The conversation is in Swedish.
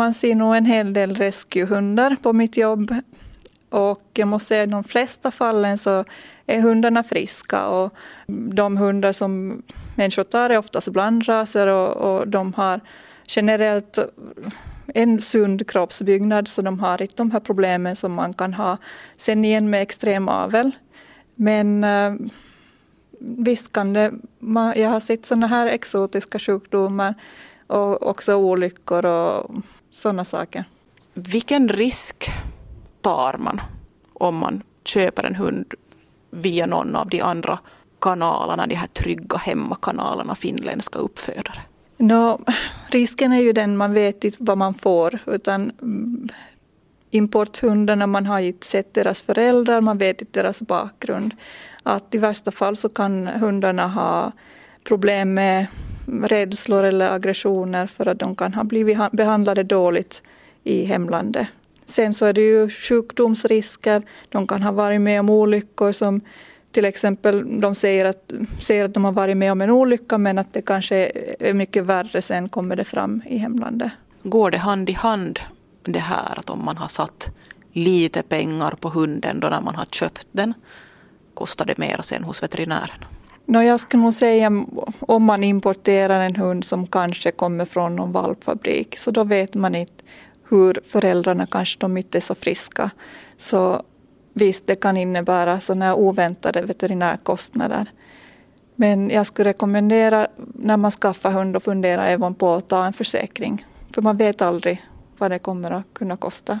man ser nog en hel del rescuehundar på mitt jobb. Och jag måste säga att i de flesta fallen så är hundarna friska och de hundar som människor tar är oftast blandraser och, och de har generellt en sund kroppsbyggnad så de har inte de här problemen som man kan ha sen igen med extrem avel. Men eh, visst kan det, jag har sett sådana här exotiska sjukdomar och också olyckor och sådana saker. Vilken risk tar man om man köper en hund via någon av de andra kanalerna, de här trygga hemmakanalerna, finländska uppfödare? No, risken är ju den man vet inte vad man får utan importhundarna, man har inte sett deras föräldrar, man vet inte deras bakgrund. Att i värsta fall så kan hundarna ha problem med rädslor eller aggressioner för att de kan ha blivit behandlade dåligt i hemlandet. Sen så är det ju sjukdomsrisker, de kan ha varit med om olyckor som till exempel de säger att, säger att de har varit med om en olycka men att det kanske är mycket värre sen kommer det fram i hemlandet. Går det hand i hand det här att om man har satt lite pengar på hunden då när man har köpt den kostar det mer sen hos veterinären? No, jag skulle nog säga om man importerar en hund som kanske kommer från någon valpfabrik så då vet man inte hur föräldrarna kanske de inte är så friska. Så visst, det kan innebära sådana oväntade veterinärkostnader. Men jag skulle rekommendera när man skaffar hund och fundera även på att ta en försäkring. För man vet aldrig vad det kommer att kunna kosta.